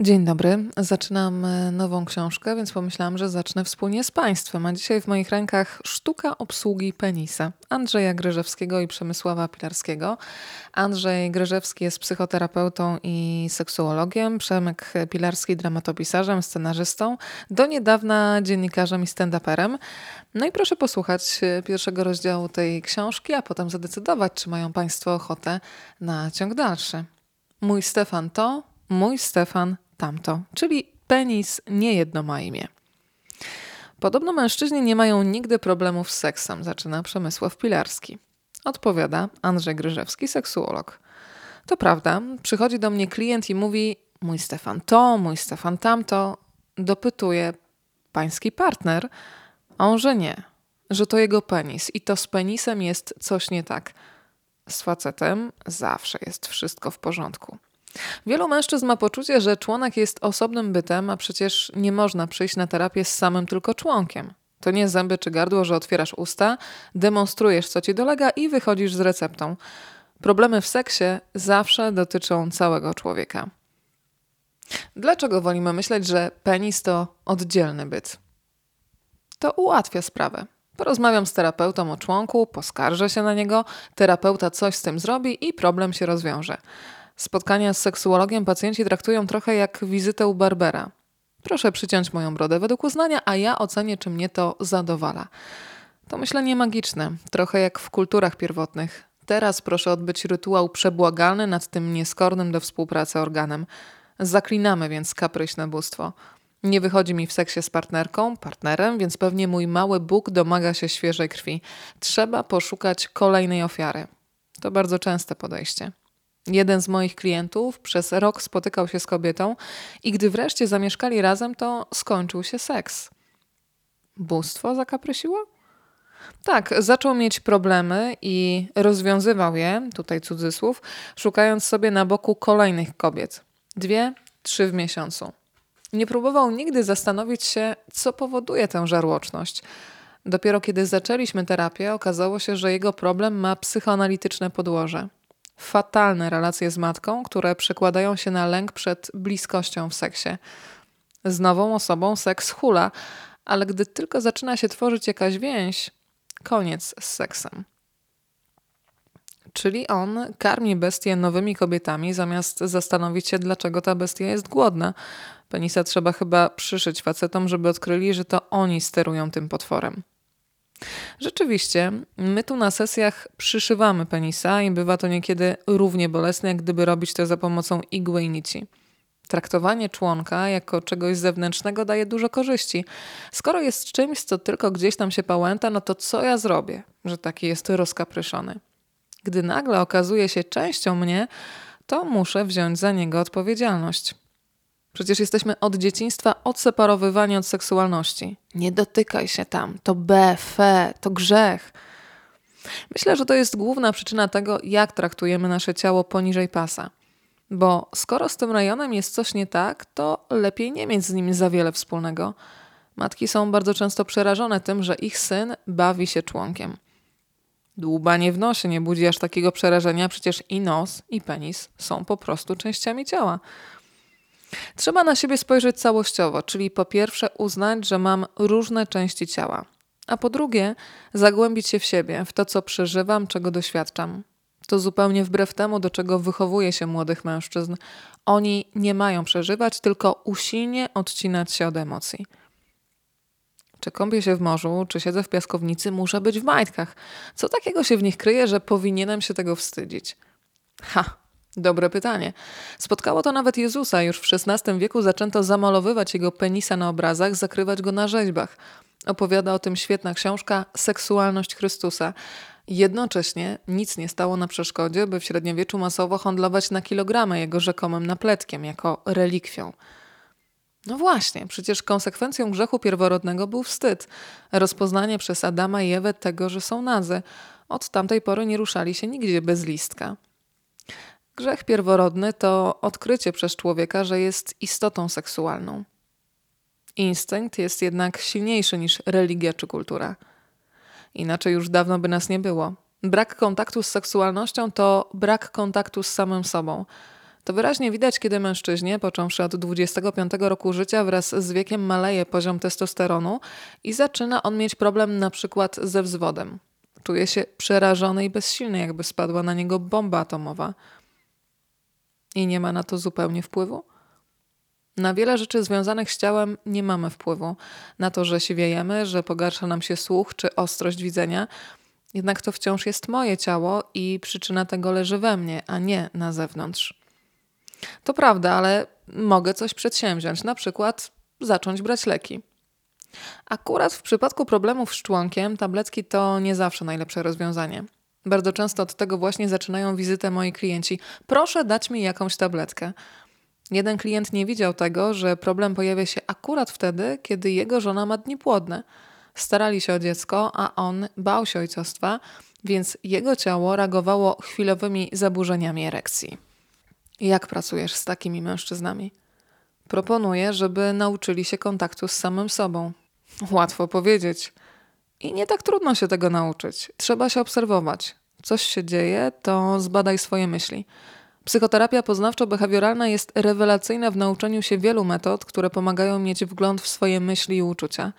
Dzień dobry. Zaczynam e, nową książkę, więc pomyślałam, że zacznę wspólnie z Państwem. A dzisiaj w moich rękach Sztuka obsługi penisa Andrzeja Gryżewskiego i Przemysława Pilarskiego. Andrzej Gryżewski jest psychoterapeutą i seksuologiem, Przemek Pilarski dramatopisarzem, scenarzystą, do niedawna dziennikarzem i stand-uperem. No i proszę posłuchać e, pierwszego rozdziału tej książki, a potem zadecydować, czy mają Państwo ochotę na ciąg dalszy. Mój Stefan to, mój Stefan tamto, czyli penis nie jedno ma imię. Podobno mężczyźni nie mają nigdy problemów z seksem, zaczyna Przemysław Pilarski. Odpowiada Andrzej Gryżewski, seksuolog. To prawda, przychodzi do mnie klient i mówi: Mój Stefan to, mój Stefan tamto. Dopytuje pański partner, a on, że nie, że to jego penis i to z penisem jest coś nie tak. Z facetem zawsze jest wszystko w porządku. Wielu mężczyzn ma poczucie, że członek jest osobnym bytem, a przecież nie można przyjść na terapię z samym tylko członkiem. To nie zęby czy gardło, że otwierasz usta, demonstrujesz co ci dolega i wychodzisz z receptą. Problemy w seksie zawsze dotyczą całego człowieka. Dlaczego wolimy myśleć, że penis to oddzielny byt? To ułatwia sprawę. Porozmawiam z terapeutą o członku, poskarżę się na niego, terapeuta coś z tym zrobi i problem się rozwiąże. Spotkania z seksuologiem pacjenci traktują trochę jak wizytę u Barbera. Proszę przyciąć moją brodę według uznania, a ja ocenię, czy mnie to zadowala. To myślenie magiczne, trochę jak w kulturach pierwotnych. Teraz proszę odbyć rytuał przebłagalny nad tym nieskornym do współpracy organem. Zaklinamy więc kapryśne bóstwo. Nie wychodzi mi w seksie z partnerką, partnerem, więc pewnie mój mały Bóg domaga się świeżej krwi. Trzeba poszukać kolejnej ofiary. To bardzo częste podejście. Jeden z moich klientów przez rok spotykał się z kobietą i gdy wreszcie zamieszkali razem, to skończył się seks. Bóstwo zakaprysiło? Tak, zaczął mieć problemy i rozwiązywał je, tutaj cudzysłów, szukając sobie na boku kolejnych kobiet. Dwie, trzy w miesiącu. Nie próbował nigdy zastanowić się, co powoduje tę żarłoczność. Dopiero kiedy zaczęliśmy terapię, okazało się, że jego problem ma psychoanalityczne podłoże fatalne relacje z matką, które przekładają się na lęk przed bliskością w seksie. Z nową osobą seks hula, ale gdy tylko zaczyna się tworzyć jakaś więź, koniec z seksem. Czyli on karmi bestię nowymi kobietami, zamiast zastanowić się, dlaczego ta bestia jest głodna. Penisa trzeba chyba przyszyć facetom, żeby odkryli, że to oni sterują tym potworem. Rzeczywiście, my tu na sesjach przyszywamy penisa i bywa to niekiedy równie bolesne, jak gdyby robić to za pomocą igły i nici. Traktowanie członka jako czegoś zewnętrznego daje dużo korzyści. Skoro jest czymś, co tylko gdzieś tam się pałęta, no to co ja zrobię, że taki jest rozkapryszony? Gdy nagle okazuje się częścią mnie, to muszę wziąć za niego odpowiedzialność. Przecież jesteśmy od dzieciństwa odseparowywani od seksualności. Nie dotykaj się tam, to B, fe, to grzech. Myślę, że to jest główna przyczyna tego, jak traktujemy nasze ciało poniżej pasa. Bo skoro z tym rejonem jest coś nie tak, to lepiej nie mieć z nim za wiele wspólnego. Matki są bardzo często przerażone tym, że ich syn bawi się członkiem. Dłubanie w nosie nie budzi aż takiego przerażenia, przecież i nos, i penis są po prostu częściami ciała. Trzeba na siebie spojrzeć całościowo, czyli po pierwsze uznać, że mam różne części ciała, a po drugie zagłębić się w siebie, w to, co przeżywam, czego doświadczam. To zupełnie wbrew temu, do czego wychowuje się młodych mężczyzn. Oni nie mają przeżywać, tylko usilnie odcinać się od emocji. Czy kąpię się w morzu, czy siedzę w piaskownicy, muszę być w majtkach. Co takiego się w nich kryje, że powinienem się tego wstydzić? Ha, Dobre pytanie. Spotkało to nawet Jezusa. Już w XVI wieku zaczęto zamalowywać jego penisa na obrazach, zakrywać go na rzeźbach. Opowiada o tym świetna książka Seksualność Chrystusa. Jednocześnie nic nie stało na przeszkodzie, by w średniowieczu masowo handlować na kilogramy jego rzekomym napletkiem, jako relikwią. No właśnie, przecież konsekwencją grzechu pierworodnego był wstyd. Rozpoznanie przez Adama i Ewę tego, że są nazy. Od tamtej pory nie ruszali się nigdzie bez listka. Grzech pierworodny to odkrycie przez człowieka, że jest istotą seksualną. Instynkt jest jednak silniejszy niż religia czy kultura. Inaczej już dawno by nas nie było. Brak kontaktu z seksualnością to brak kontaktu z samym sobą. To wyraźnie widać, kiedy mężczyźnie, począwszy od 25 roku życia, wraz z wiekiem maleje poziom testosteronu i zaczyna on mieć problem na przykład ze wzwodem. Czuje się przerażony i bezsilny, jakby spadła na niego bomba atomowa. I nie ma na to zupełnie wpływu? Na wiele rzeczy związanych z ciałem nie mamy wpływu. Na to, że siwiejemy, że pogarsza nam się słuch czy ostrość widzenia. Jednak to wciąż jest moje ciało i przyczyna tego leży we mnie, a nie na zewnątrz. To prawda, ale mogę coś przedsięwziąć, na przykład zacząć brać leki. Akurat w przypadku problemów z członkiem tabletki to nie zawsze najlepsze rozwiązanie. Bardzo często od tego właśnie zaczynają wizytę moi klienci. Proszę dać mi jakąś tabletkę. Jeden klient nie widział tego, że problem pojawia się akurat wtedy, kiedy jego żona ma dni płodne. Starali się o dziecko, a on bał się ojcostwa, więc jego ciało reagowało chwilowymi zaburzeniami erekcji. Jak pracujesz z takimi mężczyznami? Proponuję, żeby nauczyli się kontaktu z samym sobą. Łatwo powiedzieć. I nie tak trudno się tego nauczyć. Trzeba się obserwować. Coś się dzieje, to zbadaj swoje myśli. Psychoterapia poznawczo-behawioralna jest rewelacyjna w nauczeniu się wielu metod, które pomagają mieć wgląd w swoje myśli i uczucia.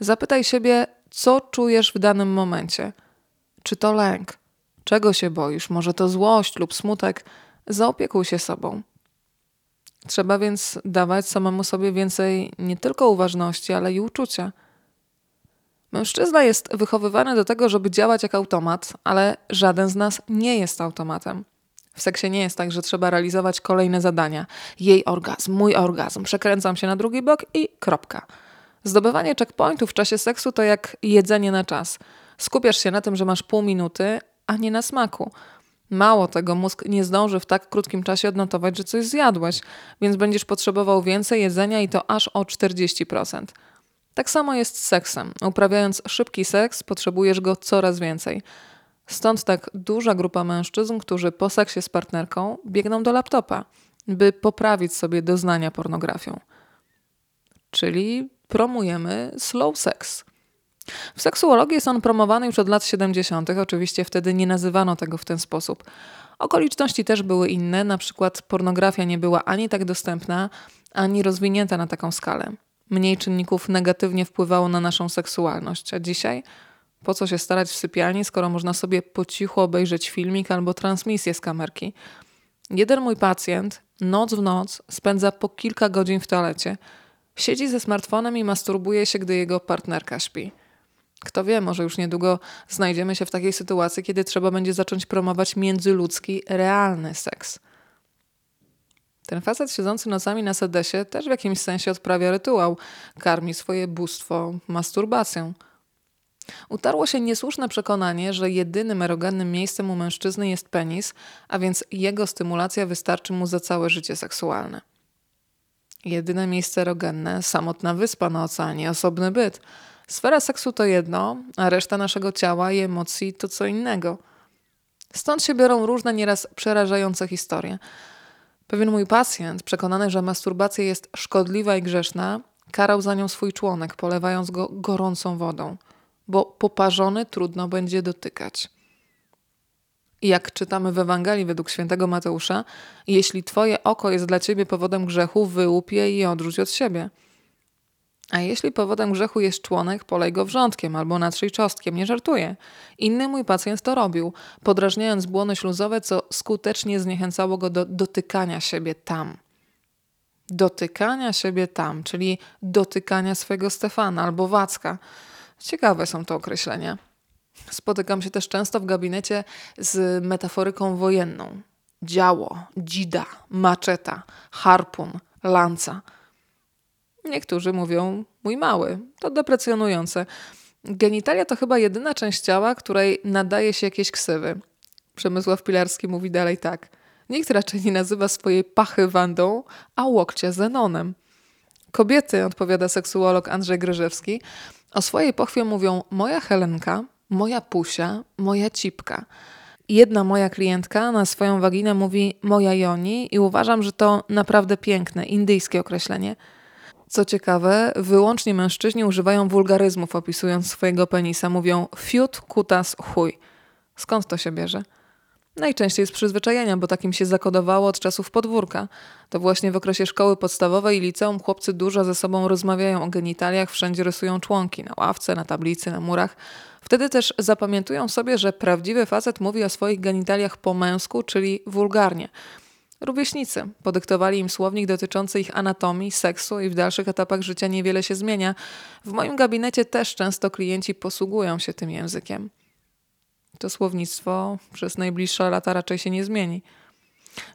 Zapytaj siebie, co czujesz w danym momencie. Czy to lęk? Czego się boisz? Może to złość lub smutek? Zaopiekuj się sobą. Trzeba więc dawać samemu sobie więcej nie tylko uważności, ale i uczucia. Mężczyzna jest wychowywany do tego, żeby działać jak automat, ale żaden z nas nie jest automatem. W seksie nie jest tak, że trzeba realizować kolejne zadania. Jej orgazm, mój orgazm, przekręcam się na drugi bok i kropka. Zdobywanie checkpointów w czasie seksu to jak jedzenie na czas. Skupiasz się na tym, że masz pół minuty, a nie na smaku. Mało tego, mózg nie zdąży w tak krótkim czasie odnotować, że coś zjadłeś, więc będziesz potrzebował więcej jedzenia i to aż o 40%. Tak samo jest z seksem. Uprawiając szybki seks, potrzebujesz go coraz więcej. Stąd tak duża grupa mężczyzn, którzy po seksie z partnerką biegną do laptopa, by poprawić sobie doznania pornografią. Czyli promujemy slow sex. W seksuologii jest on promowany już od lat 70., oczywiście wtedy nie nazywano tego w ten sposób. Okoliczności też były inne, na przykład pornografia nie była ani tak dostępna, ani rozwinięta na taką skalę. Mniej czynników negatywnie wpływało na naszą seksualność, a dzisiaj po co się starać w sypialni, skoro można sobie po cichu obejrzeć filmik albo transmisję z kamerki? Jeden mój pacjent noc w noc spędza po kilka godzin w toalecie. Siedzi ze smartfonem i masturbuje się, gdy jego partnerka śpi. Kto wie, może już niedługo znajdziemy się w takiej sytuacji, kiedy trzeba będzie zacząć promować międzyludzki, realny seks. Ten facet siedzący nocami na sedesie też w jakimś sensie odprawia rytuał, karmi swoje bóstwo masturbacją. Utarło się niesłuszne przekonanie, że jedynym erogennym miejscem u mężczyzny jest penis, a więc jego stymulacja wystarczy mu za całe życie seksualne. Jedyne miejsce erogenne, samotna wyspa na oceanie, osobny byt – Sfera seksu to jedno, a reszta naszego ciała i emocji to co innego. Stąd się biorą różne, nieraz przerażające historie. Pewien mój pacjent, przekonany, że masturbacja jest szkodliwa i grzeszna, karał za nią swój członek, polewając go gorącą wodą, bo poparzony trudno będzie dotykać. Jak czytamy w Ewangelii według świętego Mateusza, jeśli twoje oko jest dla ciebie powodem grzechu, wyłup je i odrzuć od siebie – a jeśli powodem grzechu jest członek, polej go wrzątkiem albo natrzyj czosnkiem. Nie żartuję. Inny mój pacjent to robił, podrażniając błony śluzowe, co skutecznie zniechęcało go do dotykania siebie tam. Dotykania siebie tam, czyli dotykania swojego Stefana albo Wacka. Ciekawe są to określenia. Spotykam się też często w gabinecie z metaforyką wojenną. Działo, dzida, maczeta, harpun, lanca – Niektórzy mówią mój mały. To deprecjonujące. Genitalia to chyba jedyna część ciała, której nadaje się jakieś ksywy. Przemysław Pilarski mówi dalej tak. Nikt raczej nie nazywa swojej pachy Wandą, a łokcia Zenonem. Kobiety, odpowiada seksuolog Andrzej Gryżewski, o swojej pochwie mówią moja Helenka, moja Pusia, moja Cipka. Jedna moja klientka na swoją waginę mówi moja Joni i uważam, że to naprawdę piękne, indyjskie określenie – co ciekawe, wyłącznie mężczyźni używają wulgaryzmów opisując swojego penisa. Mówią fiut, kutas, chuj. Skąd to się bierze? Najczęściej z przyzwyczajenia, bo takim się zakodowało od czasów podwórka. To właśnie w okresie szkoły podstawowej i liceum chłopcy dużo ze sobą rozmawiają o genitaliach, wszędzie rysują członki, na ławce, na tablicy, na murach. Wtedy też zapamiętują sobie, że prawdziwy facet mówi o swoich genitaliach po męsku, czyli wulgarnie. Rówieśnicy podyktowali im słownik dotyczący ich anatomii, seksu i w dalszych etapach życia niewiele się zmienia. W moim gabinecie też często klienci posługują się tym językiem to słownictwo przez najbliższe lata raczej się nie zmieni.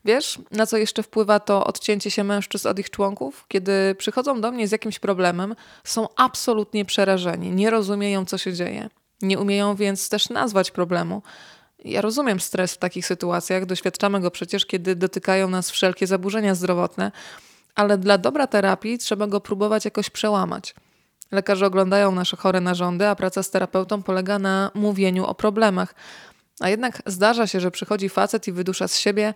Wiesz, na co jeszcze wpływa to odcięcie się mężczyzn od ich członków? Kiedy przychodzą do mnie z jakimś problemem, są absolutnie przerażeni, nie rozumieją, co się dzieje. Nie umieją więc też nazwać problemu. Ja rozumiem stres w takich sytuacjach, doświadczamy go przecież, kiedy dotykają nas wszelkie zaburzenia zdrowotne, ale dla dobra terapii trzeba go próbować jakoś przełamać. Lekarze oglądają nasze chore narządy, a praca z terapeutą polega na mówieniu o problemach. A jednak zdarza się, że przychodzi facet i wydusza z siebie: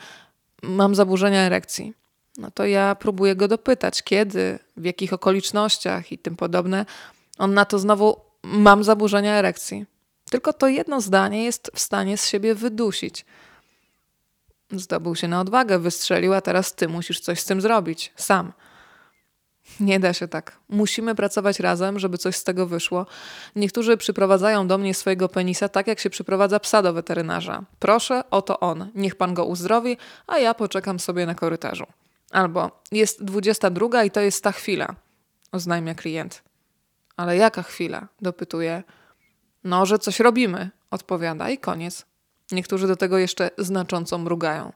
Mam zaburzenia erekcji. No to ja próbuję go dopytać, kiedy, w jakich okolicznościach i tym podobne. On na to znowu: Mam zaburzenia erekcji. Tylko to jedno zdanie jest w stanie z siebie wydusić. Zdobył się na odwagę, wystrzelił, a teraz ty musisz coś z tym zrobić, sam. Nie da się tak. Musimy pracować razem, żeby coś z tego wyszło. Niektórzy przyprowadzają do mnie swojego penisa tak, jak się przyprowadza psa do weterynarza. Proszę, oto on. Niech pan go uzdrowi, a ja poczekam sobie na korytarzu. Albo jest 22 i to jest ta chwila, oznajmia klient. Ale jaka chwila? dopytuje. No, że coś robimy, odpowiada i koniec. Niektórzy do tego jeszcze znacząco mrugają.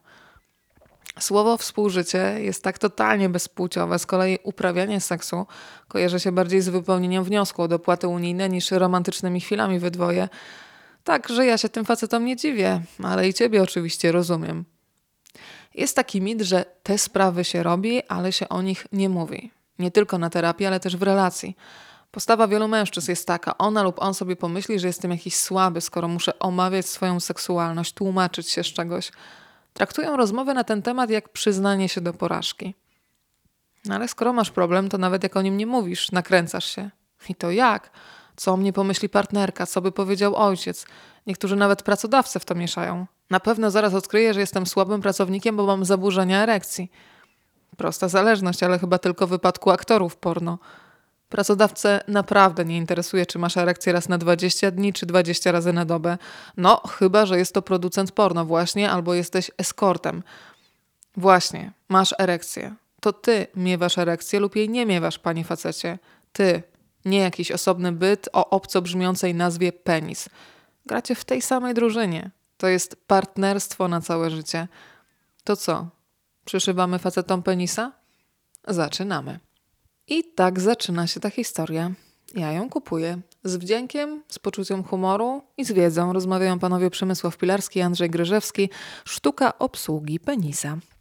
Słowo współżycie jest tak totalnie bezpłciowe, z kolei uprawianie seksu kojarzy się bardziej z wypełnieniem wniosku o dopłaty unijne niż romantycznymi chwilami we dwoje. Tak, że ja się tym facetom nie dziwię, ale i ciebie oczywiście rozumiem. Jest taki mit, że te sprawy się robi, ale się o nich nie mówi. Nie tylko na terapii, ale też w relacji. Postawa wielu mężczyzn jest taka, ona lub on sobie pomyśli, że jestem jakiś słaby, skoro muszę omawiać swoją seksualność, tłumaczyć się z czegoś. Traktują rozmowę na ten temat jak przyznanie się do porażki. No ale skoro masz problem, to nawet jak o nim nie mówisz, nakręcasz się. I to jak? Co o mnie pomyśli partnerka? Co by powiedział ojciec? Niektórzy nawet pracodawcy w to mieszają. Na pewno zaraz odkryję, że jestem słabym pracownikiem, bo mam zaburzenia erekcji. Prosta zależność, ale chyba tylko w wypadku aktorów porno. Pracodawcę naprawdę nie interesuje, czy masz erekcję raz na 20 dni, czy 20 razy na dobę. No, chyba, że jest to producent porno właśnie, albo jesteś eskortem. Właśnie, masz erekcję. To ty miewasz erekcję lub jej nie miewasz, panie facecie. Ty, nie jakiś osobny byt o obco brzmiącej nazwie penis. Gracie w tej samej drużynie. To jest partnerstwo na całe życie. To co? Przyszywamy facetom penisa? Zaczynamy. I tak zaczyna się ta historia. Ja ją kupuję. Z wdziękiem, z poczuciem humoru i z wiedzą rozmawiają panowie Przemysław Pilarski i Andrzej Gryżewski. Sztuka obsługi penisa.